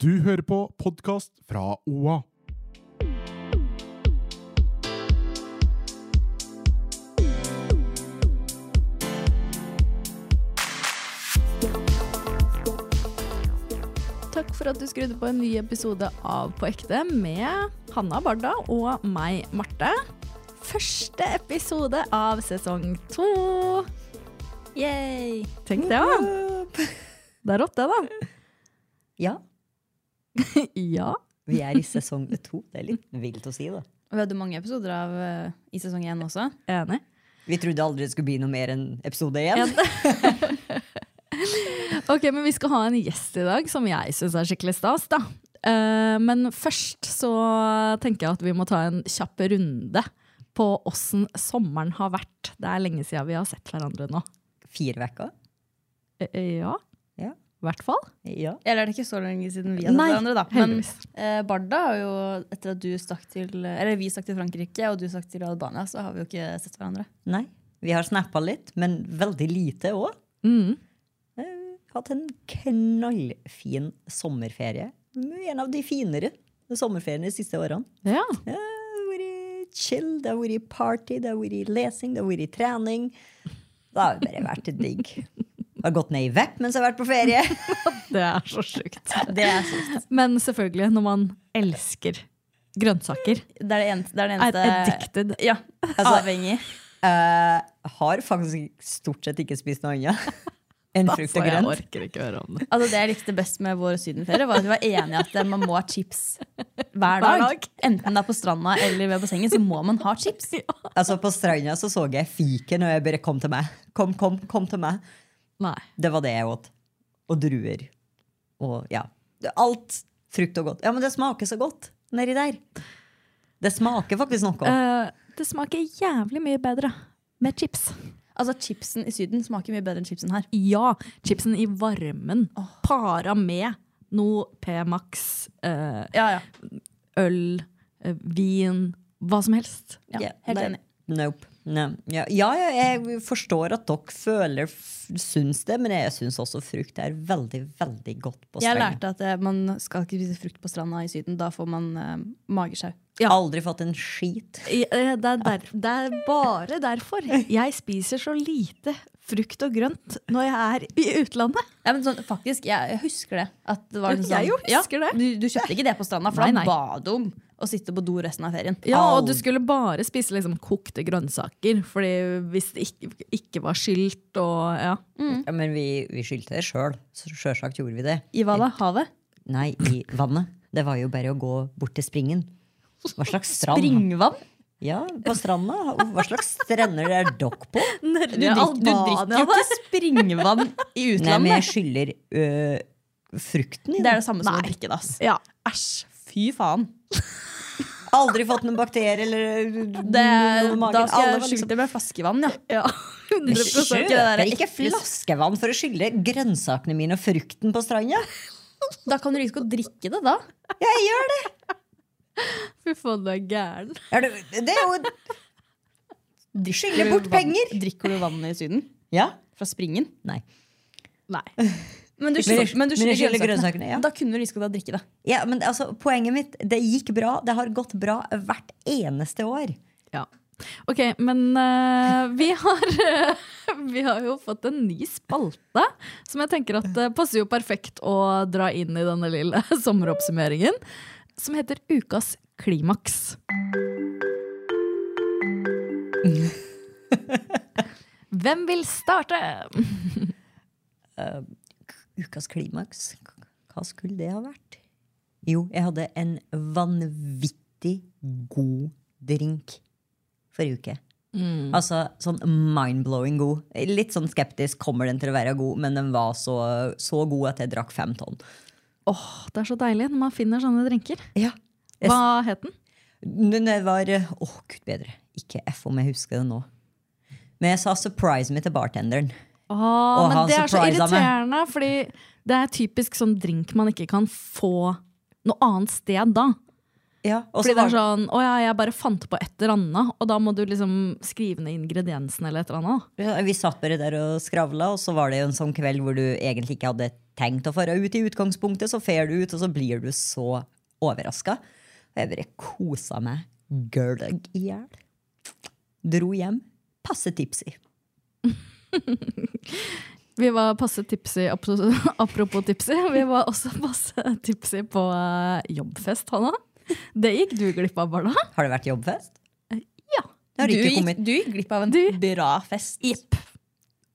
Du hører på podkast fra OA. Takk for at du skrudde på en ny episode av På ekte med Hanna Barda og meg, Marte. Første episode av sesong to. Yay. Tenk det, da. Det er rått, det, da. Ja, Ja. vi er i sesong to. Det er litt vilt å si, da. Og vi hadde mange episoder av uh, i sesong én også. Enig. Vi trodde aldri det skulle bli noe mer enn episode én. Ok, men vi skal ha en gjest i dag som jeg syns er skikkelig stas, da. Uh, men først så tenker jeg at vi må ta en kjapp runde på åssen sommeren har vært. Det er lenge siden vi har sett hverandre nå. Fire uker. Eh, ja. Hvert fall. Ja. Eller er det ikke så lenge siden vi har sett hverandre, da. Men eh, Barda har jo, etter at du stakk til Eller vi stakk til Frankrike, og du stakk til Albania, så har vi jo ikke sett hverandre. Nei. Vi har snappa litt, men veldig lite òg. Mm. Hatt en knallfin sommerferie. En av de finere sommerferiene de siste årene. Ja. Ja, Det har vært chill, det har vært party, det har vært lesing, det har vært trening. Det har bare vært digg. Har gått ned i vepp mens jeg har vært på ferie. Det er så sjukt. Men selvfølgelig, når man elsker grønnsaker. Det er det eneste, det er det Er addicted. Ja. Altså, avhengig. Uh, har faktisk stort sett ikke spist noe annet enn frukt og og jeg grønt. orker ikke høre om det. Altså Det jeg likte best med vår sydenferie, var at vi var enige at man må ha chips hver Hver dag. dag. Enten det er på stranda eller ved bassenget, så må man ha chips. Altså På stranda så, så jeg fiken, og jeg bare kom til meg. Kom, kom, kom til meg. Nei. Det var det jeg åt. Og druer. Og ja. Alt frukt og godt. Ja, men det smaker så godt nedi der. Det smaker faktisk noe. Uh, det smaker jævlig mye bedre med chips. Altså Chipsen i Syden smaker mye bedre enn chipsen her. Ja, chipsen i varmen, para med noe P-Max, uh, Ja, ja. øl, uh, vin, hva som helst. ja Ja, helt enig. Nope. Ja, ja, ja, jeg forstår at dere føler syns det, men jeg syns også frukt er veldig, veldig godt på Jeg stranda. lærte at eh, man skal ikke spise frukt på stranda i Syden. Da får man eh, magesjau. Aldri fått en skit. Eh, Det er, der, det er bare derfor jeg spiser så lite frukt og grønt når jeg er i utlandet. Ja, men sånn, faktisk, jeg, jeg husker det. At det var Jeg sånn, jo husker ja, det. Du, du kjøpte ikke det på stranda, for Nei, da ba du om å sitte på do resten av ferien. Ja, og du skulle bare spise liksom kokte grønnsaker, fordi hvis det ikke, ikke var skylt og ja. Ja, men vi, vi skyldte det sjøl. Sjølsagt gjorde vi det. I hva da? Havet? Nei, i vannet. Det var jo bare å gå bort til springen. Hva slags strand? Springvann? Ja, på stranda. Hva slags strender er dere på? Du, drik, du drikker jo ikke springvann i utlandet. Nei, men jeg skyller skylder øh, frukten i Det er det samme som å drikke dass. ja. Æsj. Fy faen. Aldri fått noen bakterier eller Det, noe magen. da skal jeg skylde skylle det med flaskevann, ja. ja. 100 Ikke det er ikke flaskevann for å skylle grønnsakene mine og frukten på stranda. Da kan du like godt drikke det, da. Jeg gjør det! Fy faen, du er gæren. Er det, det er jo Skylder bort penger. Drikker du vann i Syden? Ja. Fra springen? Nei. Nei. Men du, skylder grønnsakene. ja. Da kunne du like godt ha drikke det. Ja, men altså, poenget mitt, det gikk bra. Det har gått bra hvert eneste år. Ja. Ok, men uh, vi har uh, Vi har jo fått en ny spalte som jeg tenker at uh, passer jo perfekt å dra inn i denne lille sommeroppsummeringen. Som heter Ukas klimaks. Hvem vil starte? Ukas klimaks, hva skulle det ha vært? Jo, jeg hadde en vanvittig god drink forrige uke. Altså sånn mind-blowing god. Litt sånn skeptisk kommer den til å være god, men den var så, så god at jeg drakk fem tonn. Åh, det er så deilig når man finner sånne drinker. Ja. Hva het den? Den var Å, Åh, gud bedre. Ikke F om jeg husker det nå. Men jeg sa 'surprise me' til bartenderen. Åh, men det er så irriterende, meg. fordi det er typisk sånn drink man ikke kan få noe annet sted da. Ja, Fordi så det er sånn, å ja, jeg bare fant på et eller annet, og da må du liksom skrive ned ingrediensene eller et eller annet. Ja, Vi satt bare der og skravla, og så var det jo en sånn kveld hvor du egentlig ikke hadde tenkt å fare ut i utgangspunktet, så fer du ut, og så blir du så overraska. Og jeg bare kosa meg gølg i hjel. Dro hjem passe tipsy. Vi var passe tipsy, apropos tipsy, vi var også passe tipsy på eh, jobbfest, Hanna. Det gikk du glipp av, Barna. Har det vært jobbfest? Ja. Du gikk, du gikk glipp av en Du- bra fest.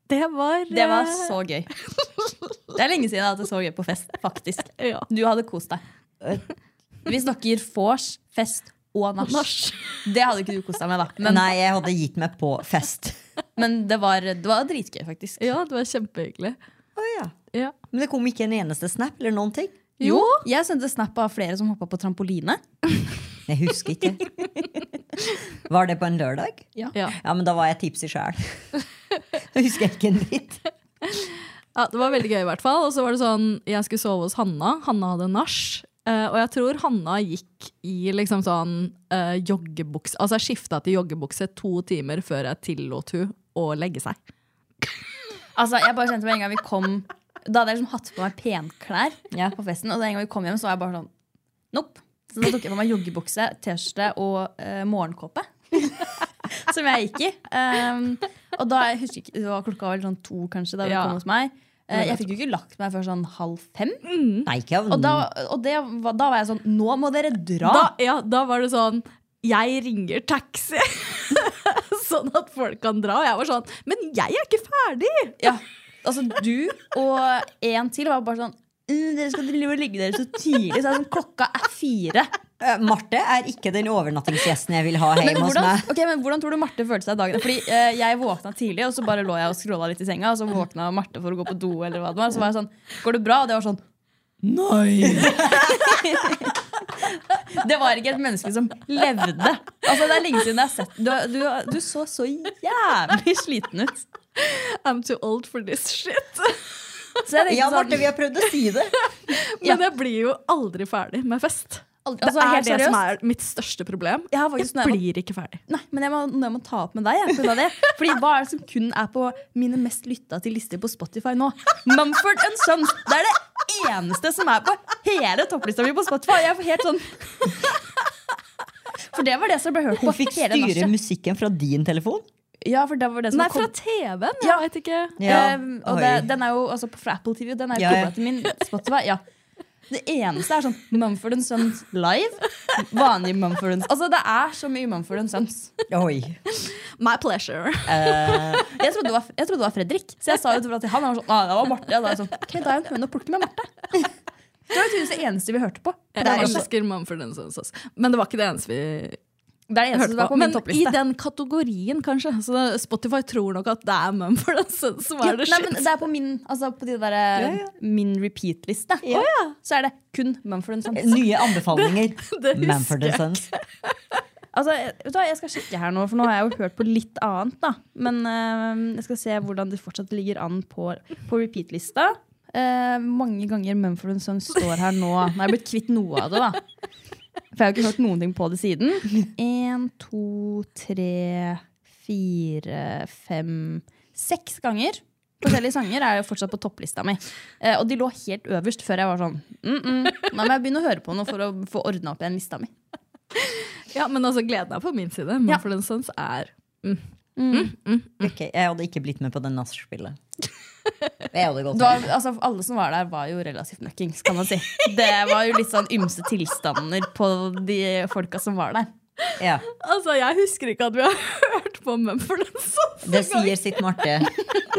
Det var Det var eh, så gøy. Det er lenge siden jeg har hatt det så gøy på fest, faktisk. Ja. Du hadde kost deg. Vi snakker vors, fest og nach. Nach. Det hadde ikke du kost deg med, da. Men, Nei, jeg hadde gitt meg på fest. men det, var, det var dritgøy, faktisk. Ja, det var kjempehyggelig. Oh, ja. Ja. Men det kom ikke en eneste snap eller noen ting. Jo, jeg sendte snap av flere som hoppa på trampoline. Jeg husker ikke. Var det på en lørdag? Ja. Ja, men da var jeg tipsy sjæl. Da husker jeg ikke en dritt. Ja, det var veldig gøy i hvert fall. Og så var det sånn, jeg skulle sove hos Hanna. Hanna hadde nach. Eh, og jeg tror Hanna gikk i liksom sånn uh, joggebukse Altså jeg skifta til joggebukse to timer før jeg tillot hun å legge seg. Altså, jeg bare kjente med en gang vi kom Da hadde jeg liksom hatt på meg penklær Ja. på festen. Og en gang vi kom hjem, så var jeg bare sånn Nopp. Så da tok jeg på meg joggebukse, T-skjorte og uh, morgenkåpe. som jeg gikk i. Um, og da jeg husker ikke, Det var klokka var sånn to kanskje da vi Ja. kom hos meg. Eh, jeg fikk jo ikke lagt meg før sånn halv fem. Nei, ikke Og, da, og det, da var jeg sånn Nå må dere dra! Da, ja, da var det sånn Jeg ringer taxi! sånn at folk kan dra. Og jeg var sånn Men jeg er ikke ferdig! Ja, altså Du og en til var bare sånn «Mm, Dere skal drive og legge dere så tidlig. Så er sånn, klokka er fire. Eh, Marte er ikke den overnattingsgjesten jeg vil ha hjemme hos meg. Okay, men hvordan tror du Marte følte seg dagen? Fordi eh, Jeg våkna tidlig, og så bare lå jeg og scrolla litt i senga. Og så våkna Marte for å gå på do. Eller hva det var Så var jeg sånn Går det bra? Og det var sånn Nei! det var ikke et menneske som levde. Altså Det er lenge siden jeg har sett Du, du, du så så jævlig sliten ut. I'm too old for this shit. Så jeg Ja, sånn, Marte, vi har prøvd å si det. Men jeg blir jo aldri ferdig med fest. altså, det er det det som er mitt største problem. Jeg har faktisk Jeg blir ikke ferdig. Nei, men jeg må, jeg må ta opp med deg. Jeg, det. Fordi Hva er det som kun er på mine mest lytta til lister på Spotify nå? Mumford and Sons. Det er det eneste som er på hele topplista mi på Spotify. Jeg får helt sånn For det var det som ble hørt på Hun fikk styre musikken fra din telefon. Ja, for det var det som Nei, kom- fra TV-en. Ja. Jeg vet ikke. Ja, Um, og det, den er jo altså fra Apple TV, og den er jo Ja, ja. til min Spotify. Ja. Det eneste er sånn Mumford and Sons live. Vanlig Mumford and Altså Det er så mye Mumford and Sons. Oi. My pleasure. Uh. Jeg trodde, det var, jeg trodde det var Fredrik, så jeg sa jo til han. Han var sånn, ah, det var Marte. Og da er jeg sånn, ok, da er jeg en høne å plukke med Marte. Det var det eneste vi hørte på. Jeg Det er, også, elsker Mumford Sons. Men det var ikke det eneste vi det er det eneste som er på. min Men i den kategorien, kanskje. Så Spotify tror nok at det er Mumford Sons som Ja, er det nei, shit. det er på min, altså på de der, min repeat-liste. Så er det kun Mumford Sons. nye anbefalinger. det Manford jeg. Sons. Altså, jeg skal sjekke her nå, for nå har jeg jo hørt på litt annet. da Men uh, jeg skal se hvordan det fortsatt ligger an på, på repeat-lista. Uh, mange ganger Mumford Sons står her nå. Nå har jeg blitt kvitt noe av det, da. For jeg har ikke hørt noen ting på det siden. Én, to, tre, fire, fem Seks ganger forskjellige sanger er jo fortsatt på topplista mi. Eh, og de lå helt øverst før jeg var sånn mm -mm, Nå må jeg begynne å høre på noe for å få ordna opp igjen lista mi. Ja, men altså, gleden er på min side. Ja. Mumford Sons er Ok, Jeg hadde ikke blitt med på det nachspielet. Altså, alle som var der, var jo relativt møkkings, kan man si. Det var jo litt sånn ymse tilstander på de folka som var der. Ja. Altså, jeg husker ikke at vi har hørt på Mumford Sons. Det sier sitt, Marte,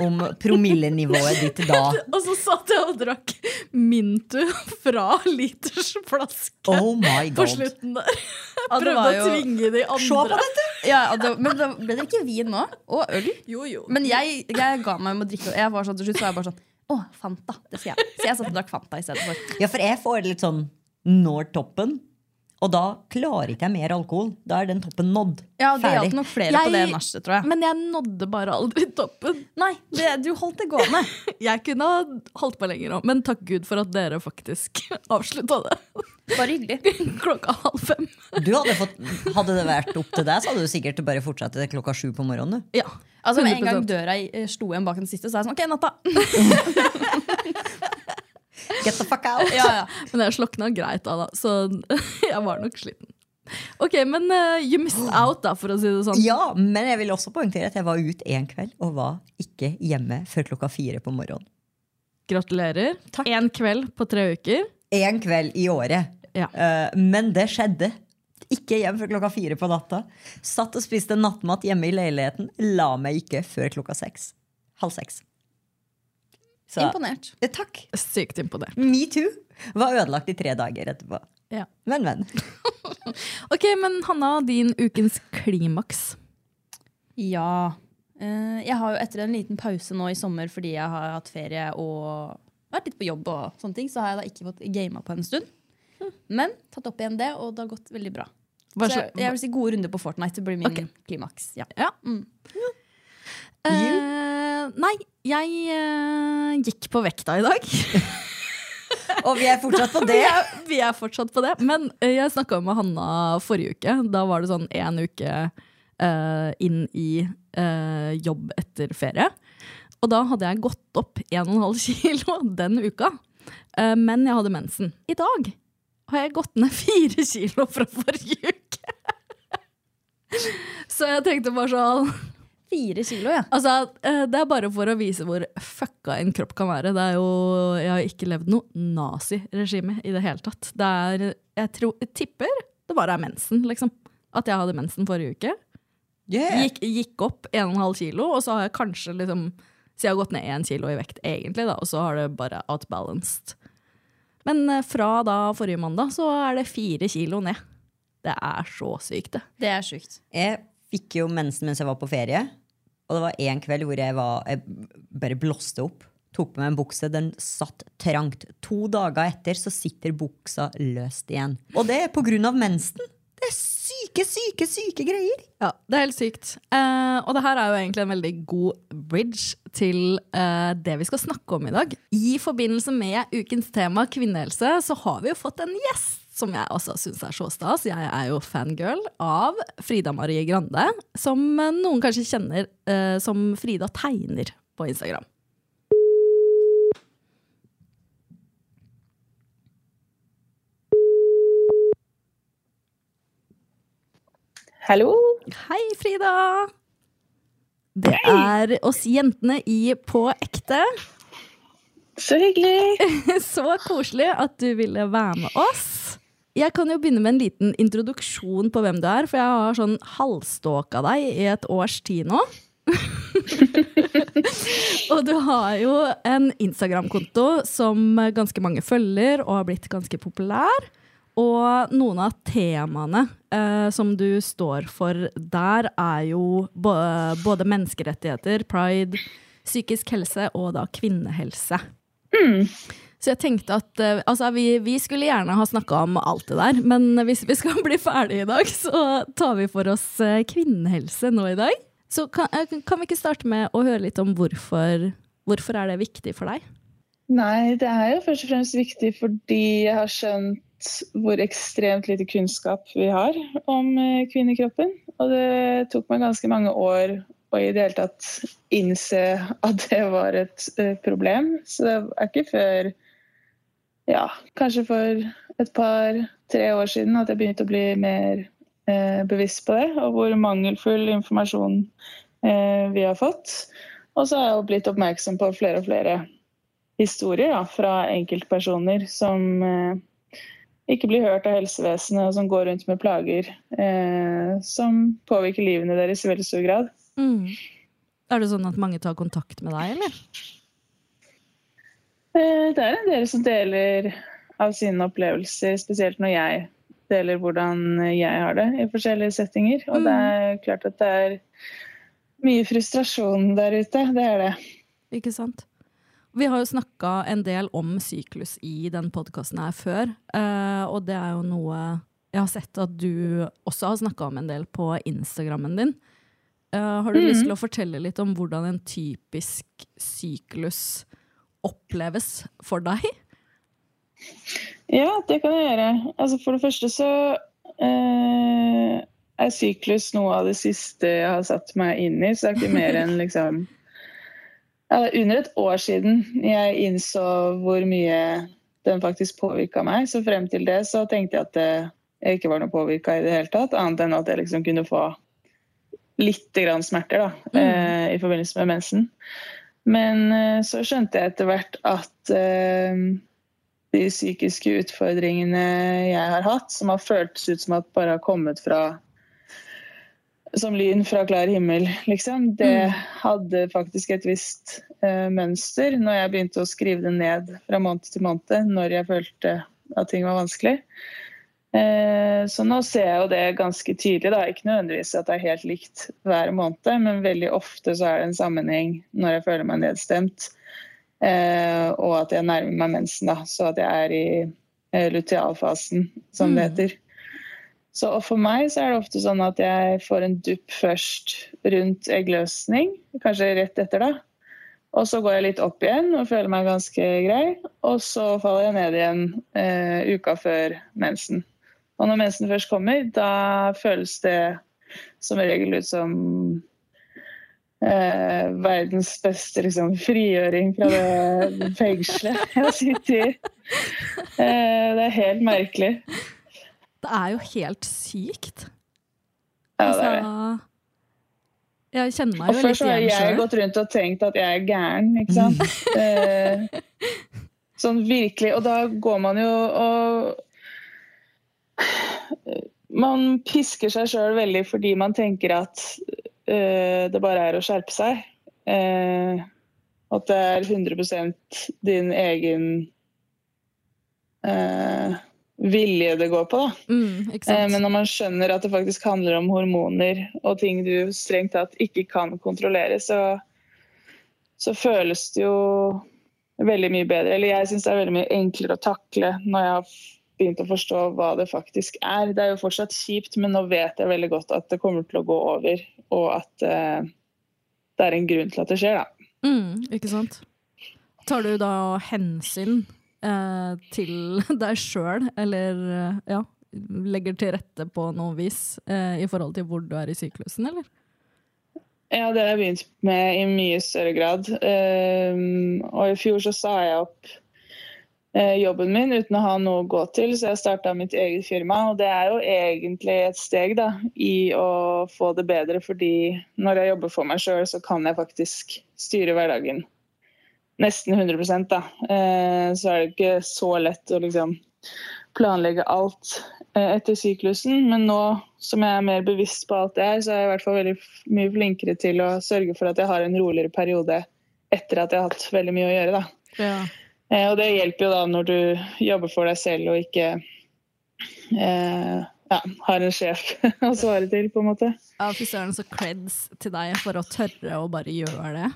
om promillenivået ditt da. Og så satt jeg og drakk Mintu fra litersflaske Oh my på god. slutten der. Og Prøvde jo... å tvinge de andre. Se på dette! Ja, det, men da ble det ikke vin nå? Og øl? Jo, jo. Men jeg, jeg ga meg med å drikke. Jeg var sånn til slutt så var jeg bare sånn Å, Fanta. Det skal jeg. Så jeg satt og drakk Fanta istedenfor. Ja, for jeg får litt sånn når toppen. Og da klarer ikke jeg mer alkohol. Da er den toppen nådd. Ja, det Ferdig. hjalp nok flere på det Jeg- nachet, tror jeg. Men jeg nådde bare aldri toppen. Nei, det, du holdt det gående. Jeg kunne ha holdt på lenger òg, men takk Gud for at dere faktisk avslutta det. Bare hyggelig. Klokka halv fem. Du hadde, fått, hadde det vært opp til deg, så hadde du sikkert bare fortsatt til klokka sju på morgenen. du. Ja. Altså, med en gang døra sto slo igjen bak den siste, så er jeg sånn OK, natta. Get the fuck out! Ja, ja. Men jeg slokna greit da, da, så jeg var nok sliten. Ok, men uh, you missed out, da, for å si det sånn. Ja, men jeg vil også poengtere at jeg var ute en kveld og var ikke hjemme før klokka fire på morgenen. Gratulerer. Takk. Én kveld på tre uker. En kveld i året. Ja. Uh, men det skjedde. Ikke hjem før klokka fire på natta. Satt og spiste nattmat hjemme i leiligheten. La meg ikke før klokka seks. Halv seks. Så, Imponert. eh, takk. Sykt imponert. Metoo var ødelagt i tre dager etterpå. Ja. Men, men. Ok, men Hanna, din ukens klimaks. Ja. Eh, jeg har jo etter en liten pause nå i sommer fordi jeg har hatt ferie og vært litt på jobb, og sånne ting, så har jeg da ikke fått gama på en stund. Men tatt opp igjen det, og det har gått veldig bra. Så jeg, jeg vil si gode runder på Fortnite. Det blir min okay. klimaks. Ja. Ja. Mm. Eh, nei, jeg uh, gikk på vekta i dag. Og vi er fortsatt på det. Vi er, vi er fortsatt på det. Men uh, jeg snakka med Hanna forrige uke. Da var det sånn én uke inn i jobb etter ferie. Og da hadde jeg gått opp 1,5 kilo den uka. Men jeg hadde mensen. I dag har jeg gått ned 4 kilo fra forrige uke. Så jeg tenkte bare sånn Fire kilo, ja. Altså, eh, Det er bare for å vise hvor fucka en kropp kan være. Det er jo, Jeg har ikke levd noe naziregime i det hele tatt. Det er, jeg, tror, jeg tipper det bare er mensen, liksom. At jeg hadde mensen forrige uke. Yeah. Gikk, gikk opp 1,5 kilo, og så har jeg kanskje liksom Så jeg har gått ned 1 kilo i vekt, egentlig, da, og så har det bare outbalanced. Men eh, fra da forrige mandag så er det fire kilo ned. Det er så sykt, det. Det er sykt. Jeg fikk jo mensen mens jeg var på ferie. Og det var en kveld hvor jeg, var, jeg bare blåste opp. Tok på meg en bukse. Den satt trangt. To dager etter så sitter buksa løst igjen. Og det er av mensen. Det er syke, syke, syke greier. Ja, det er helt sykt. Eh, og det her er jo egentlig en veldig god bridge til eh, det vi skal snakke om i dag. I forbindelse med ukens tema kvinnehelse så har vi jo fått en gjest som jeg også syns er så stas. Jeg er jo fangirl av Frida Marie Grande, som noen kanskje kjenner eh, som Frida Tegner på Instagram. Hallo? Hei, Frida! Det er oss jentene i På ekte. Så hyggelig. Så koselig at du ville være med oss. Jeg kan jo begynne med en liten introduksjon på hvem du er, for jeg har sånn halvstalka deg i et års tid nå. og du har jo en Instagram-konto som ganske mange følger, og har blitt ganske populær. Og noen av temaene eh, som du står for der, er jo både menneskerettigheter, pride, psykisk helse og da kvinnehelse. Så jeg tenkte at eh, altså, vi, vi skulle gjerne ha snakka om alt det der, men hvis vi skal bli ferdige i dag, så tar vi for oss eh, kvinnehelse nå i dag. Så kan, eh, kan vi ikke starte med å høre litt om hvorfor, hvorfor er det viktig for deg? Nei, det er jo først og fremst viktig fordi jeg har skjønt hvor ekstremt lite kunnskap vi har om kvinnekroppen. Og det tok meg ganske mange år å i det hele tatt innse at det var et problem. Så det er ikke før ja, kanskje for et par-tre år siden at jeg begynte å bli mer eh, bevisst på det, og hvor mangelfull informasjon eh, vi har fått. Og så har jeg blitt oppmerksom på flere og flere historier da, fra enkeltpersoner som eh, ikke blir hørt av helsevesenet, og som går rundt med plager eh, som påvirker livene deres i veldig stor grad. Er det sånn at mange tar kontakt med deg, eller? Eh, det er en del som deler av sine opplevelser, spesielt når jeg deler hvordan jeg har det i forskjellige settinger. Og det er klart at det er mye frustrasjon der ute. Det er det. Ikke sant? Vi har jo snakka en del om syklus i den podkasten her før, eh, og det er jo noe jeg har sett at du også har snakka om en del på Instagrammen din. Eh, har du lyst til å fortelle litt om hvordan en typisk syklus oppleves for deg? Ja, det kan jeg gjøre. Altså, for det første så eh, er syklus noe av det siste jeg har satt meg inn i. Så det er ikke mer enn liksom ja, er Under et år siden jeg innså hvor mye den faktisk påvirka meg. Så frem til det så tenkte jeg at det, jeg ikke var noe påvirka i det hele tatt. Annet enn at jeg liksom kunne få litt grann smerter da, eh, i forbindelse med mensen. Men eh, så skjønte jeg etter hvert at eh, de psykiske utfordringene jeg har hatt, som har føltes ut som at bare har kommet fra som lyn fra klar himmel, liksom. Det hadde faktisk et visst uh, mønster når jeg begynte å skrive det ned fra måned til måned når jeg følte at ting var vanskelig. Eh, så nå ser jeg jo det ganske tydelig. Da. Ikke nødvendigvis at det er helt likt hver måned, men veldig ofte så er det en sammenheng når jeg føler meg nedstemt, eh, og at jeg nærmer meg mensen. Da. Så at jeg er i eh, lutealfasen, som det heter. Så for meg så er det ofte sånn at jeg får en dupp først rundt eggløsning, kanskje rett etter da. Og så går jeg litt opp igjen og føler meg ganske grei. Og så faller jeg ned igjen eh, uka før mensen. Og når mensen først kommer, da føles det som regel ut som eh, verdens beste liksom, frigjøring fra det fengselet jeg sitter i. Eh, det er helt merkelig. Det er jo helt sykt. Ja, det er det. Altså, jeg kjenner meg Og jo før litt så har jeg gått rundt og tenkt at jeg er gæren, ikke sant. Eh, sånn virkelig. Og da går man jo og Man pisker seg sjøl veldig fordi man tenker at uh, det bare er å skjerpe seg. Uh, at det er 100 din egen uh, vilje det går på. Mm, Eh. Men når man skjønner at det faktisk handler om hormoner og ting du strengt tatt ikke kan kontrollere, så, så føles det jo veldig mye bedre. Eller jeg syns det er veldig mye enklere å takle når jeg har begynt å forstå hva det faktisk er. Det er jo fortsatt kjipt, men nå vet jeg veldig godt at det kommer til å gå over, og at eh, det er en grunn til at det skjer, da. Mm, ikke sant? Tar du da hensyn eh, til deg sjøl, eller eh, ja, legger til rette på noe vis eh, i forhold til hvor du er i syklusen, eller? Ja, det har jeg begynt med i mye større grad. Um, og i fjor så sa jeg opp jobben min uten å ha noe å gå til, så jeg starta mitt eget firma. Og det er jo egentlig et steg da, i å få det bedre, fordi når jeg jobber for meg sjøl, så kan jeg faktisk styre hverdagen nesten 100 da. Eh, så er det ikke så lett å liksom planlegge alt eh, etter syklusen. Men nå som jeg er mer bevisst på alt det her, så er jeg i hvert fall veldig mye flinkere til å sørge for at jeg har en roligere periode etter at jeg har hatt veldig mye å gjøre. Da. Ja. Eh, og det hjelper jo da når du jobber for deg selv og ikke eh, ja, har en sjef å svare til, på en måte. Ja, fy søren, så creds til deg for å tørre å bare gjøre det.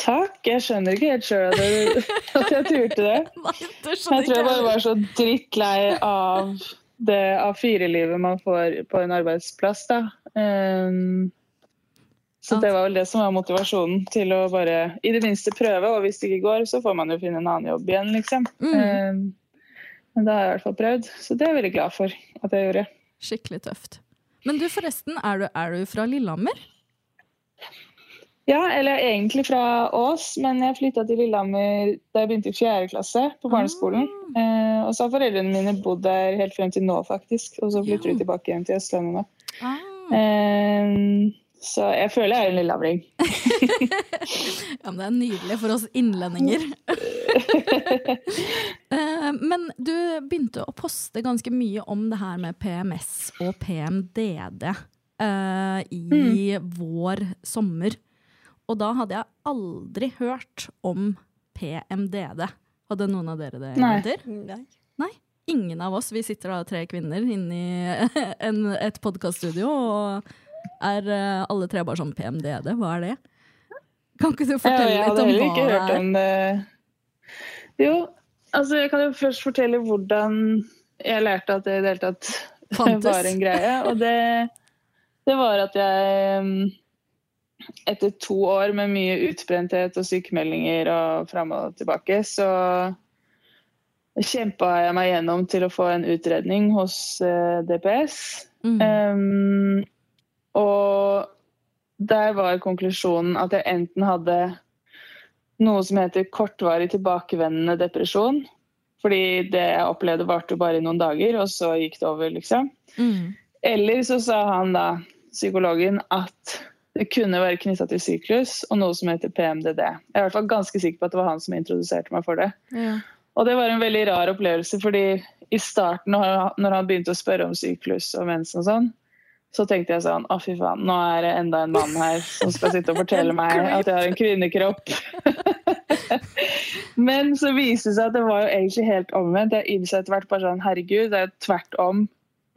Takk. Jeg skjønner ikke helt sjøl at, at jeg turte det. Nei, det Jeg tror jeg bare var så drittlei av det A4-livet man får på en arbeidsplass, da. Um, så det var vel det som var motivasjonen til å bare i det minste prøve, og hvis det ikke går, så får man jo finne en annen jobb igjen, liksom. Mm. men da har jeg i hvert fall prøvd, så det er jeg veldig glad for at jeg gjorde. Skikkelig tøft. Men du forresten, er du, er du fra Lillehammer? Ja, eller jeg er egentlig fra Ås, men jeg flytta til Lillehammer da jeg begynte i fjerde klasse på barneskolen. Eh, og så har foreldrene mine bodd der helt frem til nå, faktisk. Og så flytter de tilbake igjen til Østlandet nå. Eh, så jeg føler jeg er en lillehamring. Ja, men Det er nydelig for oss innlendinger. Eh, men du begynte å poste ganske mye om det her med PMS og PMDD uh, i vår sommer. Og da hadde jeg aldri hørt om PMDD. Hadde noen av dere det? Nei. jenter? Nei. Nei. Ingen av oss. Vi sitter da tre kvinner inne i en, et podkaststudio og er eh, alle tre bare sånn PMDD. Hva er det? Kan ikke du fortelle ja, litt om hva det er? om det. Jo, altså jeg kan jo først fortelle hvordan jeg lærte at det i det hele tatt Fantes. var en greie. Og det, det var at jeg mm, etter to år med mye utbrenthet og sykemeldinger og fram og tilbake, så kjempa jeg meg gjennom til å få en utredning hos eh, DPS. Mm. Um, og der var konklusjonen at jeg enten hadde noe som heter kortvarig tilbakevendende depresjon. Fordi det jeg opplevde varte jo bare i noen dager, og så gikk det over, liksom. Mm. Eller så sa han da, psykologen, at det kunne være knytta til syklus og noe som heter PMDD. Jeg er i hvert fall ganske sikker på at det var han som introduserte meg for det. Ja. Og det var en veldig rar opplevelse, fordi i starten, når han- begynte å spørre om syklus og mensen og sånn, så tenkte jeg sånn Å, fy faen, nå er det enda en mann her som skal sitte og fortelle meg at jeg har en kvinnekropp. Men så viste det seg at det var jo egentlig helt omvendt. Jeg innså etter hvert bare sånn Herregud, det er tvert om.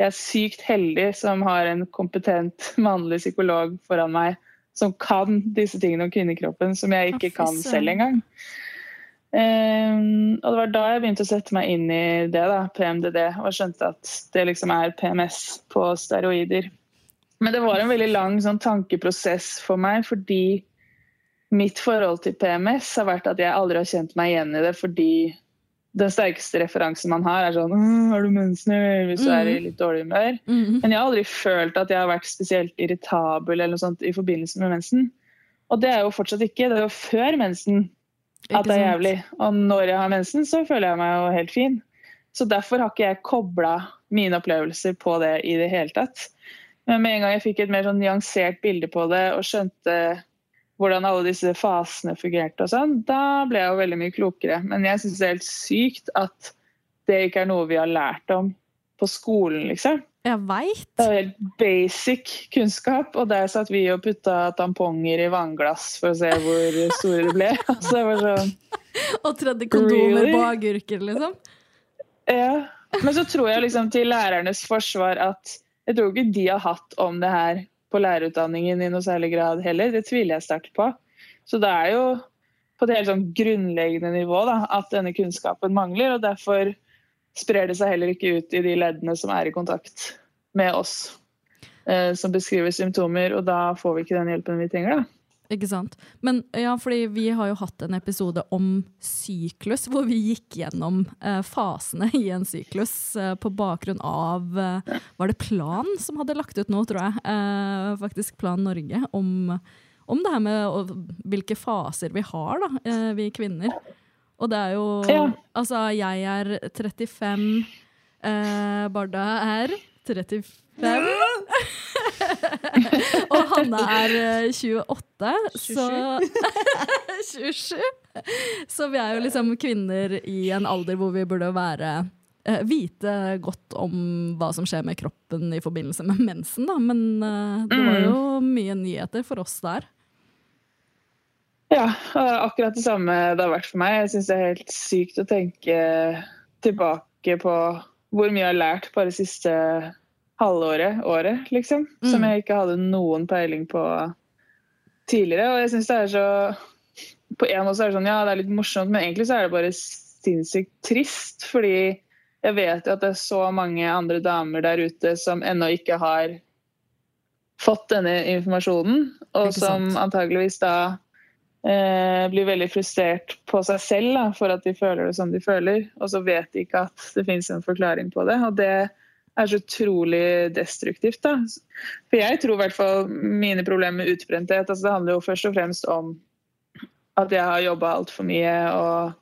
Jeg er sykt heldig som har en kompetent mannlig psykolog foran meg som kan disse tingene om kvinnekroppen som jeg ikke kan selv engang. Um, og det var da jeg begynte å sette meg inn i det, da, PMDD, og skjønte at det liksom er PMS på steroider. Men det var en veldig lang sånn, tankeprosess for meg, fordi mitt forhold til PMS har vært at jeg aldri har kjent meg igjen i det, fordi den sterkeste referansen man har, er sånn «Åh, 'Har du mensen?' hvis du er i litt dårlig humør. Mhm. Men jeg har aldri følt at jeg har vært spesielt irritabel eller noe sånt i forbindelse med mensen. Og det er jo fortsatt ikke. Det er jo før mensen at det er jævlig. Og når jeg har mensen, så føler jeg meg jo helt fin. Så derfor har ikke jeg kobla mine opplevelser på det i det hele tatt. Men med en gang jeg fikk et mer sånn nyansert bilde på det og skjønte hvordan alle disse fasene fungerte og sånn, da ble jeg jo veldig mye klokere. Men jeg syns det er helt sykt at det ikke er noe vi har lært om på skolen, liksom. Jeg veit. Det er helt basic kunnskap, og der satt vi og putta tamponger i vannglass for å se hvor store det ble. Altså, det var sånn, Og tredje kondomer Really? på agurker, liksom. ja. Men så tror jeg liksom til lærernes forsvar at jeg tror ikke de har hatt om det her på lærerutdanningen i noe særlig grad heller. Det tviler jeg sterkt på. Så det er jo på det helt sånn grunnleggende nivå da, at denne kunnskapen mangler, og derfor sprer det seg heller ikke ut i de leddene som er i kontakt med oss, eh, som beskriver symptomer, og da får vi ikke den hjelpen vi trenger. da. Ikke sant? Men ja, fordi vi har jo hatt en episode om syklus, hvor vi gikk gjennom eh, fasene i en syklus eh, på bakgrunn av eh, Var det Plan som hadde lagt ut nå, tror jeg? Eh, faktisk Plan Norge. Om, om det her med og, hvilke faser vi har, da, eh, vi kvinner. Og det er jo Ja. Altså, jeg er 35, eh, Barda er 35. og Hanna er eh, 28, så 27. Så vi er jo liksom kvinner i en alder hvor vi burde være eh, Vite godt om hva som skjer med kroppen i forbindelse med mensen, da. Men uh, det var jo mye nyheter for oss der. Ja, akkurat det samme det har vært for meg. Jeg syns det er helt sykt å tenke tilbake på hvor mye jeg har lært bare det siste halvåret, året, liksom. Som Mm. jeg ikke hadde noen peiling på tidligere. Og jeg syns det er så På en måte er det sånn, ja, det er litt morsomt, men egentlig så er det bare sinnssykt trist. Fordi jeg vet jo at det er så mange andre damer der ute som ennå ikke har fått denne informasjonen, og som antageligvis da eh, blir veldig frustrert på seg selv da, for at de føler det som de føler, og så vet de ikke at det finnes en forklaring på det. Og det er så utrolig destruktivt. da. For jeg tror i hvert fall mine problemer med utbrenthet altså Det handler jo først og fremst om at jeg har jobba altfor mye. og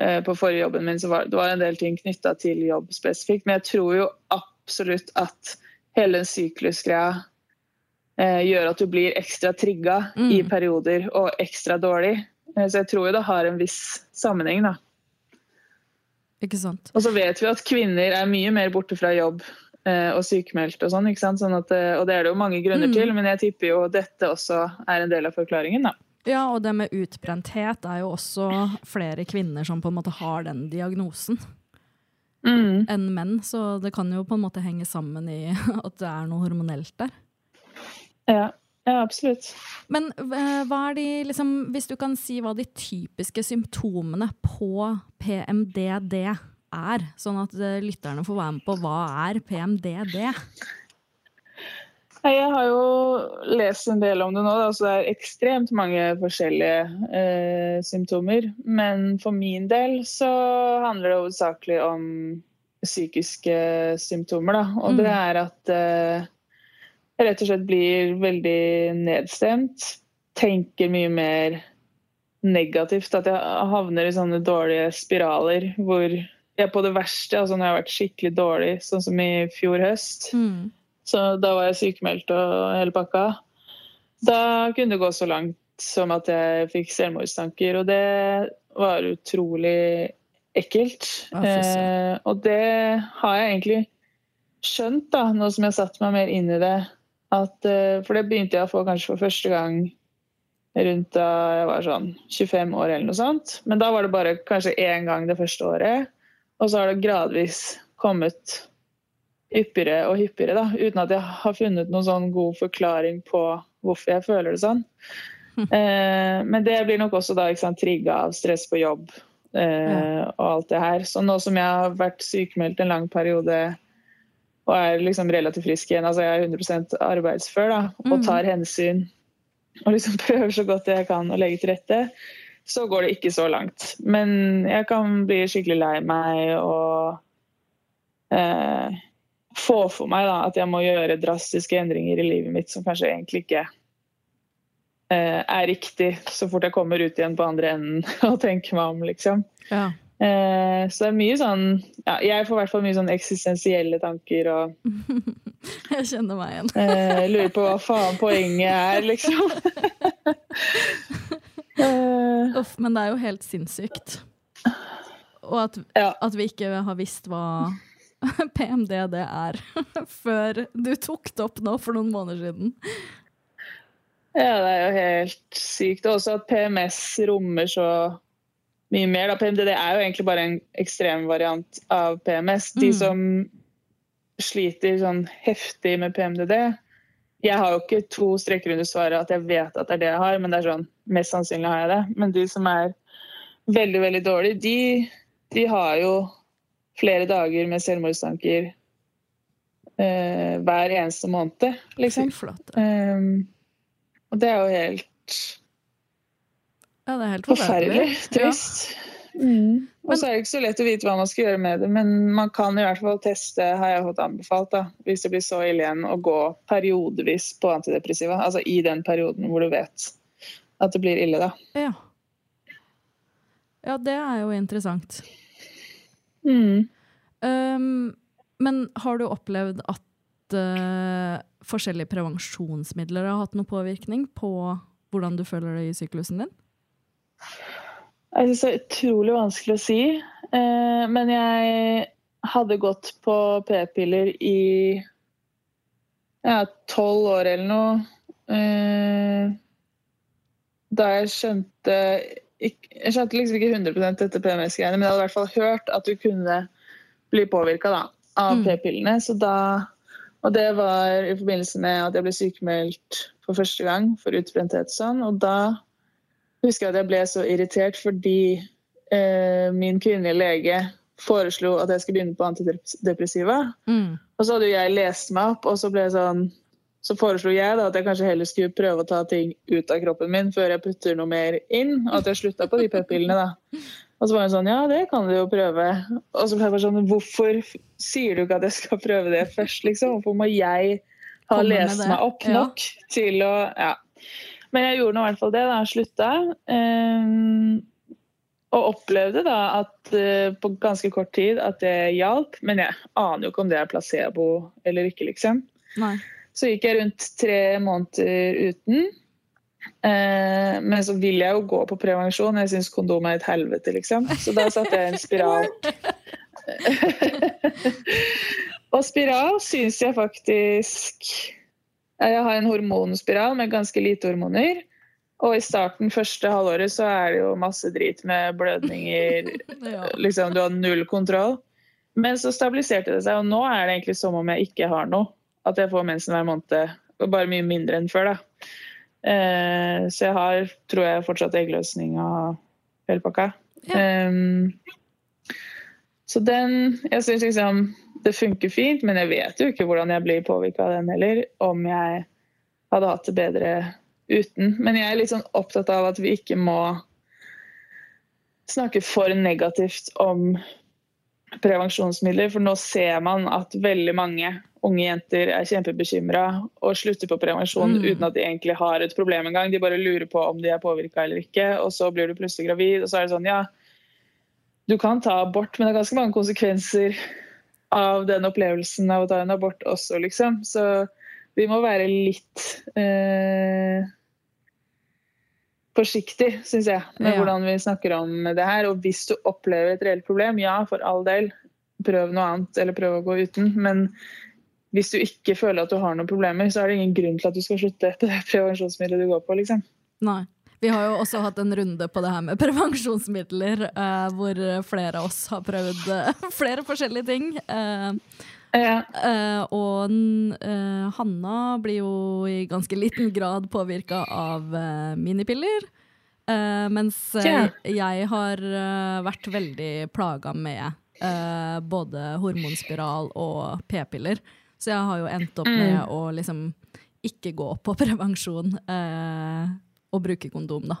eh, På forrige jobben min så var det var en del ting knytta til jobb spesifikt. Men jeg tror jo absolutt at hele den syklusgreia eh, gjør at du blir ekstra trigga Mm. i perioder og ekstra dårlig. Eh, så jeg tror jo det har en viss sammenheng. da. Ikke sant? Og så vet vi at kvinner er mye mer borte fra jobb eh, og sykemeldt og sånn. Sånn at, eh, og det er det jo mange grunner Mm. til, men jeg tipper jo dette også er en del av forklaringen. da. Ja, og det med utbrenthet er jo også flere kvinner som på en måte har den diagnosen Mm. enn menn, så det kan jo på en måte henge sammen i at det er noe hormonelt der. Ja. Ja, absolutt. Men eh, hva er de, liksom, hvis du kan si hva de typiske symptomene på PMDD er, sånn at eh, lytterne får være med på hva er PMDD? Jeg har jo lest en del om det nå, da, så det er ekstremt mange forskjellige eh, symptomer. Men for min del så handler det hovedsakelig om psykiske symptomer. Da. Og det er at eh, rett og slett blir veldig nedstemt. Tenker mye mer negativt. At jeg havner i sånne dårlige spiraler hvor jeg på det verste, altså når jeg har vært skikkelig dårlig, sånn som i fjor høst, Mm. så da var jeg sykemeldt og hele pakka. Da kunne det gå så langt som at jeg fikk selvmordstanker, og det var utrolig ekkelt. Eh, og det har jeg egentlig skjønt, da, nå som jeg har satt meg mer inn i det. At, eh, for det begynte jeg å få kanskje for første gang rundt da jeg var sånn 25 år eller noe sånt. Men da var det bare kanskje én gang det første året. Og så har det gradvis kommet hyppigere og hyppigere, da, uten at jeg har funnet noen sånn god forklaring på hvorfor jeg føler det sånn. Eh, men det blir nok også da trigga av stress på jobb eh, og alt det her. Så nå som jeg har vært sykemeldt en lang periode og er liksom relativt frisk igjen, altså jeg er 100 arbeidsfør da, og Mm. tar hensyn og liksom prøver så godt jeg kan å legge til rette, så går det ikke så langt. Men jeg kan bli skikkelig lei meg og eh, få for meg da, at jeg må gjøre drastiske endringer i livet mitt som kanskje egentlig ikke eh, er riktig, så fort jeg kommer ut igjen på andre enden og tenker meg om, liksom. Ja. Eh, så det er mye sånn ja, Jeg får i hvert fall mye sånn eksistensielle tanker og Jeg kjenner meg igjen. eh, lurer på hva faen poenget er, liksom. Eh, Uff, men det er jo helt sinnssykt. Og at, at vi ikke har visst hva PMDD er før du tok det opp nå for noen måneder siden. Ja, det er jo helt sykt. Og også at PMS rommer så mye mer. Da. PMDD er jo egentlig bare en ekstrem variant av PMS. De Mm. som sliter sånn heftig med PMDD Jeg har jo ikke to streker under svaret at jeg vet at det er det jeg har, men det er sånn, mest sannsynlig har jeg det. Men de som er veldig, veldig dårlige, de, de har jo flere dager med selvmordstanker eh, hver eneste måned, liksom. Um, og det er jo helt Ja, det er helt forferdelig. Trist. Ja. Mm. Og så er det ikke så lett å vite hva man skal gjøre med det, men man kan i hvert fall teste, har jeg fått anbefalt, da, hvis det blir så ille igjen, å gå periodevis på antidepressiva. Altså i den perioden hvor du vet at det blir ille, da. Ja. ja, det er jo interessant. Mm. Um, men har du opplevd at uh, forskjellige prevensjonsmidler har hatt noe påvirkning på hvordan du føler det i syklusen din? Jeg synes det er utrolig vanskelig å si, eh, men jeg hadde gått på p-piller i ja, tolv år eller noe. Eh, da jeg skjønte Jeg skjønte liksom ikke 100 dette PMS-greiene, men jeg hadde i hvert fall hørt at du kunne bli påvirka av Mm. p-pillene. Så da Og det var i forbindelse med at jeg ble sykemeldt for første gang for utbrenthet sånn. Og da husker jeg at jeg ble så irritert fordi eh, min kvinnelige lege foreslo at jeg skulle begynne på antidepressiva. Mm. Og så hadde jo jeg lest meg opp, og så ble jeg sånn så foreslo jeg da at jeg kanskje heller skulle prøve å ta ting ut av kroppen min før jeg putter noe mer inn, og at jeg slutta på de p-pillene. da. Og så var hun sånn Ja, det kan du jo prøve. Og så ble jeg bare sånn Hvorfor sier du ikke at jeg skal prøve det først, liksom? Hvorfor må jeg ha lest meg opp ja. nok til å Ja. Men jeg gjorde nå i hvert fall det da slutta. Ehm, og opplevde da at eh, på ganske kort tid at det hjalp. Men jeg aner jo ikke om det er placebo eller ikke, liksom. Nei. Så gikk jeg rundt tre måneder uten. Eh, men så vil jeg jo gå på prevensjon. Jeg syns kondom er et helvete, liksom. Så da satte jeg en spiral. Og spiral syns jeg faktisk Jeg har en hormonspiral med ganske lite hormoner. Og i starten, første halvåret, så er det jo masse drit med blødninger. Ja. liksom, du har null kontroll. Men så stabiliserte det seg, og nå er det egentlig som om jeg ikke har noe. At jeg får mensen hver måned og bare mye mindre enn før. da. Eh, så jeg har, tror jeg, fortsatt eggløsning og hele pakka. Um, så den Jeg syns liksom det funker fint, men jeg vet jo ikke hvordan jeg blir påvirka av den heller. Om jeg hadde hatt det bedre uten. Men jeg er litt sånn opptatt av at vi ikke må snakke for negativt om prevensjonsmidler, for nå ser man at veldig mange unge jenter er kjempebekymra og slutter på prevensjon mm. uten at de egentlig har et problem engang. De bare lurer på om de er påvirka eller ikke, og så blir du plutselig gravid. Og så er det sånn, ja, du kan ta abort, men det er ganske mange konsekvenser av den opplevelsen av å ta en abort også, liksom. Så vi må være litt eh, forsiktig, syns jeg, med ja. hvordan vi snakker om det her. Og hvis du opplever et reelt problem, ja, for all del, prøv noe annet, eller prøv å gå uten. Men hvis du ikke føler at du har noen problemer, så er det ingen grunn til at du skal slutte etter det prevensjonsmiddelet du går på. liksom. Nei. Vi har jo også hatt en runde på det her med prevensjonsmidler, uh, hvor flere av oss har prøvd uh, flere forskjellige ting. Uh, ja. og Hanna blir jo i ganske liten grad påvirka av minipiller. mens ja. jeg har vært veldig plaga med både hormonspiral og p-piller. Så jeg har jo endt opp med mm. å liksom ikke gå på prevensjon eh, og bruke kondom, da.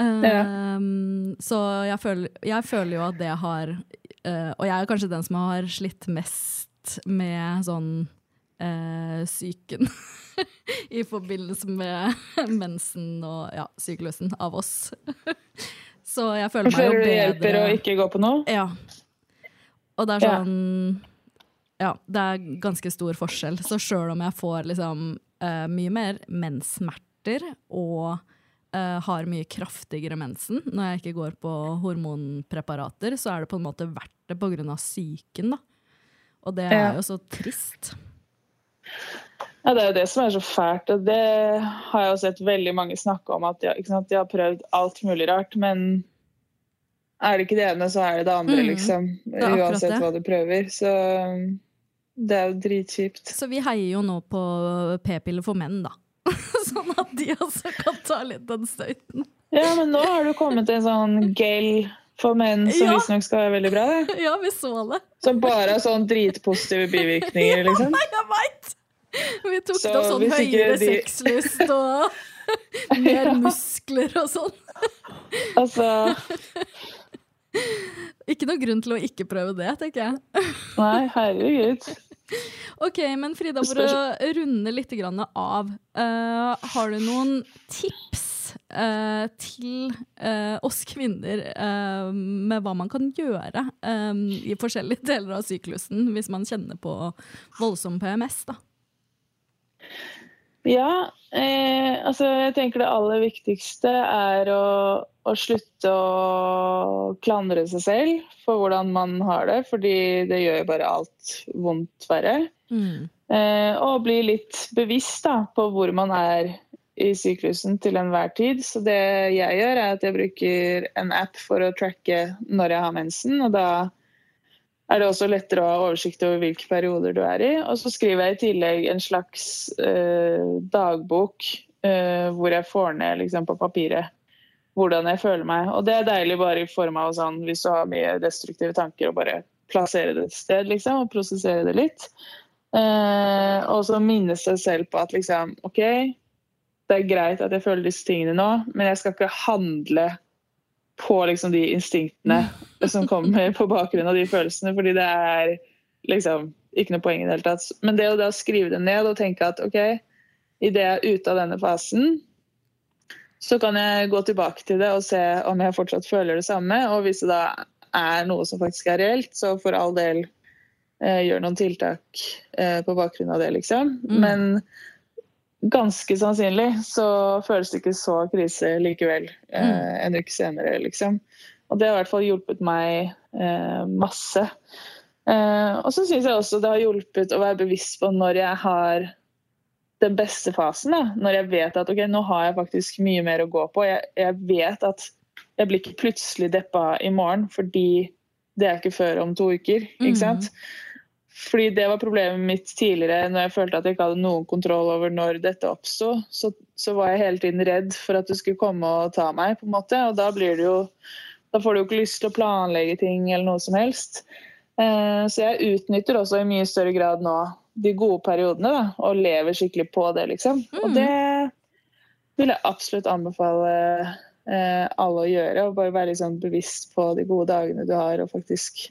Uh, ja. Så jeg føler, jeg føler, jo at det har uh, Og jeg er kanskje den som har slitt mest med sånn uh, psyken i forbindelse med mensen og ja, syklusen av oss. så jeg føler meg jo bedre. Føler det hjelper å ikke gå på noe? Ja. Og det er sånn. Ja, det er ganske stor forskjell. Så sjøl om jeg får liksom uh, mye mer menssmerter og uh, har mye kraftigere mensen når jeg ikke går på hormonpreparater, så er det på en måte verdt det pga. psyken, da. Og det er jo så trist. Ja, Det er jo det som er så fælt. og Det har jeg jo sett veldig mange snakke om. At de, de har prøvd alt mulig rart. Men er det ikke det ene, så er det det andre, mm, liksom. Det Uansett hva du prøver. Så det er jo dritkjipt. Så vi heier jo nå på p-piller for menn, da. de også kan ta litt den støyten. Ja, men nå har du kommet til en sånn gel for menn som ja. visstnok skal være veldig bra. Det. Ja, vi så det. Som bare har sånn dritpositive bivirkninger, liksom. Ja, jeg veit! Vi tok så, da sånn høyere de... sexlyst og mer muskler og sånn. Altså Ikke noe grunn til å ikke prøve det, tenker jeg. Nei, herregud. Ok, men Frida, for å runde litt av, uh, har du noen tips uh, til uh, oss kvinner med hva man kan gjøre i forskjellige deler av syklusen hvis man kjenner på voldsom PMS? da? Ja, eh, altså jeg tenker det aller viktigste er å, å, slutte å klandre seg selv for hvordan man har det, fordi det gjør jo bare alt vondt verre. Mm. Eh, og bli litt bevisst da, på hvor man er i syklusen til enhver tid. Så det jeg gjør, er at jeg bruker en app for å tracke når jeg har mensen. og da er det også lettere å ha oversikt over hvilke perioder du er i. Og så skriver jeg i tillegg en slags eh, dagbok eh, hvor jeg får ned liksom, på papiret hvordan jeg føler meg. Og det er deilig bare i form av sånn, hvis du har mye destruktive tanker, å bare plassere det et sted liksom, og prosessere det litt. Eh, og så minne seg selv på at liksom, OK, det er greit at jeg føler disse tingene nå, men jeg skal ikke handle på liksom de instinktene som kommer på bakgrunn av de følelsene. Fordi det er liksom ikke noe poeng i det hele tatt. Men det å da skrive det ned og tenke at OK, idet jeg er ute av denne fasen, så kan jeg gå tilbake til det og se om jeg fortsatt føler det samme. Og hvis det da er noe som faktisk er reelt, så for all del eh, gjør noen tiltak eh, på bakgrunn av det, liksom. Mm. Men ganske sannsynlig så føles det ikke så krise likevel eh, mm. en uke senere, liksom. Og det har i hvert fall hjulpet meg eh, masse. Eh, og så syns jeg også det har hjulpet å være bevisst på når jeg har den beste fasen. Da. Når jeg vet at ok, nå har jeg faktisk mye mer å gå på. Jeg, jeg vet at jeg blir ikke plutselig deppa i morgen fordi det er ikke før om to uker. ikke mm. Fordi det var problemet mitt tidligere, når jeg følte at jeg ikke hadde noen kontroll over når dette oppsto. Så, så var jeg hele tiden redd for at du skulle komme og ta meg, på en måte. Og da blir det jo Da får du jo ikke lyst til å planlegge ting eller noe som helst. Eh, så jeg utnytter også i mye større grad nå de gode periodene, da, og lever skikkelig på det, liksom. Mm. Og det vil jeg absolutt anbefale eh, alle å gjøre. Og bare være litt sånn bevisst på de gode dagene du har, og faktisk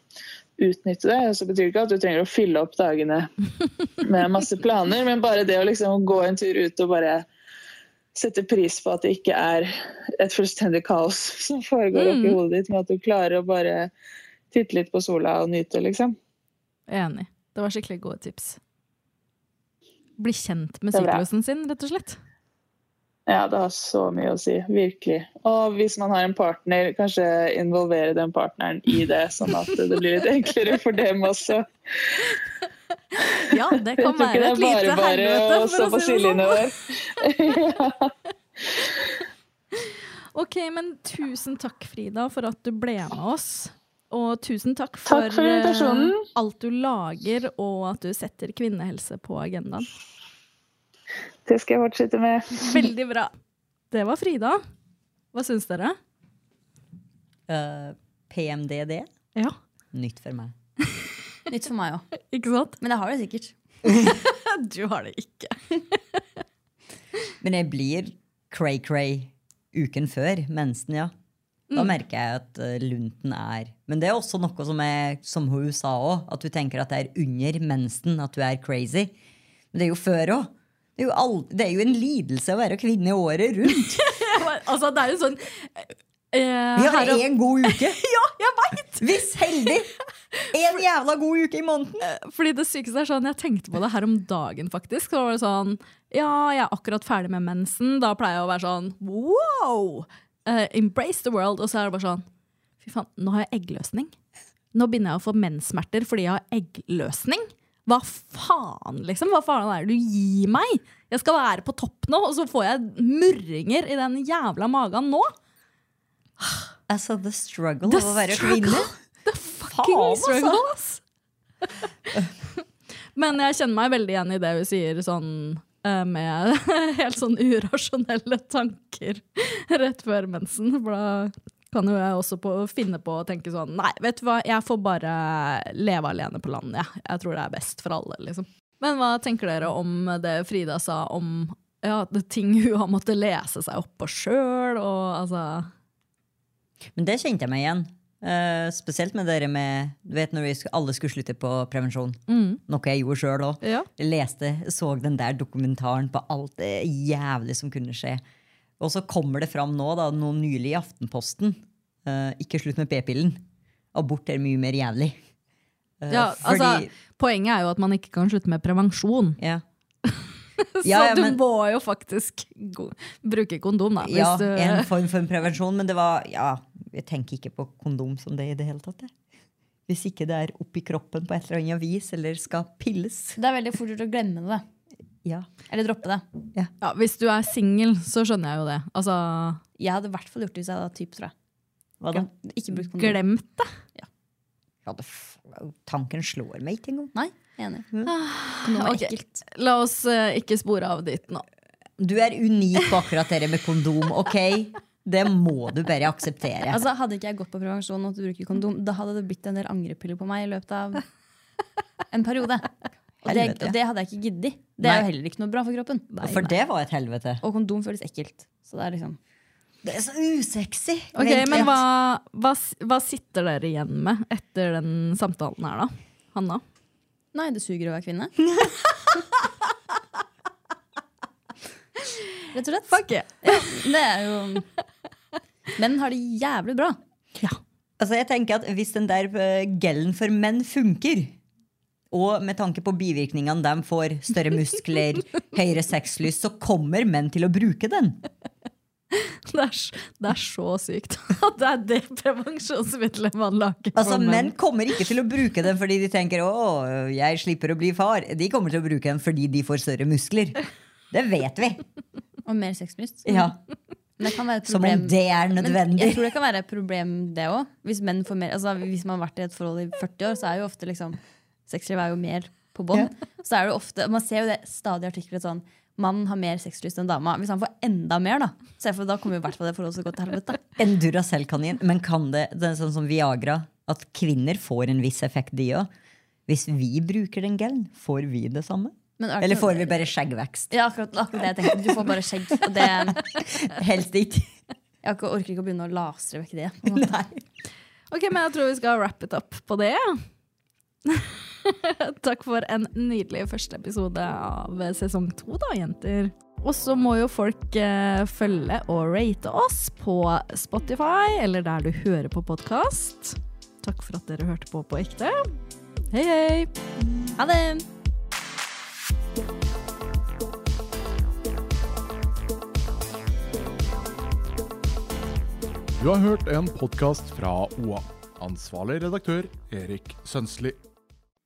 utnytte det. Så betyr det ikke at du trenger å fylle opp dagene med masse planer, men bare det å liksom gå en tur ut og bare sette pris på at det ikke er et fullstendig kaos som foregår oppi Mm. hodet ditt, men at du klarer å bare titte litt på sola og nyte, liksom. Enig. Det var skikkelig gode tips. Bli kjent med syklusen sin, rett og slett. Ja, det har så mye å si. Virkelig. Og hvis man har en partner, kanskje involvere den partneren i det, sånn at det blir litt enklere for dem også. Ja, det kan være et lite bare bare helvete, å for si det sånn. der. Ok, men tusen takk, Frida, for at du ble med oss. Og tusen takk for, Takk for eh, alt du lager, og at du setter kvinnehelse på agendaen. Det skal jeg fortsette med. Veldig bra. Det var Frida. Hva syns dere? Uh, PMDD? Ja. Nytt for meg. Nytt for meg òg. Ikke sant? Men jeg har det sikkert. Du har det ikke. Men jeg blir cray-cray uken før mensen, ja. Da Mm. merker jeg at eh, lunten er Men det er også noe som, er, som hun sa òg, at du tenker at det er under mensen at du er crazy. Men det er jo før òg. Det, er jo all- det er jo en lidelse å være kvinne året rundt. altså, det er jo sånn eh, Vi har én god uke! ja, jeg veit! Hvis heldig! En jævla god uke i måneden! Fordi det sykeste er sånn, Jeg tenkte på det her om dagen, faktisk. Så var det sånn Ja, jeg er akkurat ferdig med mensen. Da pleier jeg å være sånn wow! Uh, embrace the world. Og så er det bare sånn Fy faen, nå har jeg eggløsning. Nå begynner jeg å få menssmerter fordi jeg har eggløsning. Hva faen, liksom? Hva faen er det du gir meg? Jeg skal være på topp nå, og så får jeg murringer i den jævla magen nå. Altså, the struggle The av å være kvinne. The fucking Faen, struggle, ass. Men jeg kjenner meg veldig igjen i det hun sier, sånn eh, med helt sånn urasjonelle tanker rett før mensen. For da kan jo jeg også på, finne på å tenke sånn Nei, vet du hva, jeg får bare leve alene på landet, jeg. Jeg tror det er best for alle, liksom. Men hva tenker dere om det Frida sa om ja, det ting hun har måttet lese seg opp på sjøl, og altså Men det kjente jeg meg igjen. Uh, spesielt med dere med Du vet når vi sk- alle skulle slutte på prevensjon. Mm. Noe jeg gjorde sjøl òg. Ja. Leste, så den der dokumentaren på alt det jævlig som kunne skje. Og så kommer det fram nå, da, noe nylig i Aftenposten. Uh, ikke slutt med p-pillen. Abort er mye mer jævlig. Uh, Ja, fordi- altså, poenget er jo at man ikke kan slutte med prevensjon. Ja. Så Ja, ja, du må jo faktisk bruke kondom, da. Hvis ja, du, en form for en prevensjon, men det var Ja, jeg tenker ikke på kondom som det i det hele tatt. jeg. Hvis ikke det er oppi kroppen på et eller annet vis, eller skal pilles. Det er veldig fort gjort å glemme det. Ja. Eller droppe det. ja, hvis du er singel, så skjønner jeg jo det. Altså, Jeg hadde i hvert fall gjort det hvis jeg hadde typ, tror jeg. Hva da? Ikke brukt kondom. glemt det. Ja, det f tanken slår meg ikke engang. Nei, enig. Kondom er okay. ekkelt. La oss uh, ikke spore av dit nå. Du er unik på akkurat det med kondom, ok? Det må du bare akseptere. Altså, hadde ikke jeg gått på prevensjon og brukt kondom, da hadde det blitt en del angrepiller på meg i løpet av en periode. Og det, og det hadde jeg ikke giddet. Det er Nei. jo heller ikke noe bra for kroppen. For det var et helvete. Og kondom føles ekkelt. Så det er liksom Det er så usexy. Ok, Men hva, hva, hva sitter dere igjen med etter den samtalen her, da? Hanna? Nei, det suger å være kvinne. Rett og slett. Fuck yeah. Det er jo Menn har det jævlig bra. Ja. Altså jeg tenker at Hvis den der gellen for menn funker, og med tanke på bivirkningene de får, større muskler, høyere sexlyst, så kommer menn til å bruke den. Det er, det er så sykt at det er det prevensjonsmiddelet man lager. Altså menn. Menn kommer ikke til å bruke den fordi de tenker å, jeg slipper å bli far. De kommer til å bruke den fordi de får større muskler. Det vet vi. Og mer sexlyst. Ja. Det kan være et Som om det er Men nødvendig. jeg tror det kan være et problem, det òg. Hvis, menn får mer- altså, hvis man har vært i et forhold i 40 år, så er jo ofte liksom sexliv er jo mer på bånd. Så er det ofte, Man ser jo det stadig i artikler sånn Mannen har mer sexlyst enn dama. Hvis han får enda mer, da så for da kommer jo hvert fall det forholdet så godt til helvete. En Duracell-kanin. Men kan det, det er sånn som Viagra, at kvinner får en viss effekt, de òg? Hvis vi bruker den gelen, får vi det samme? Er Eller får vi bare skjeggvekst? Ja, akkurat, akkurat det jeg tenkte. Du får bare skjegg. Og det, Helst ikke. jeg orker ikke å begynne å lasre vekk det. måte. Ok, men jeg tror vi skal wrap it up på det. Takk for en nydelig første episode av sesong to, da, jenter. Og så må jo folk eh, følge og rate oss på Spotify, eller der du hører på podkast. Takk for at dere hørte på på ekte. Hei, hei! Ha det! Du har hørt en podkast fra OA. Ansvarlig redaktør Erik Sønsli.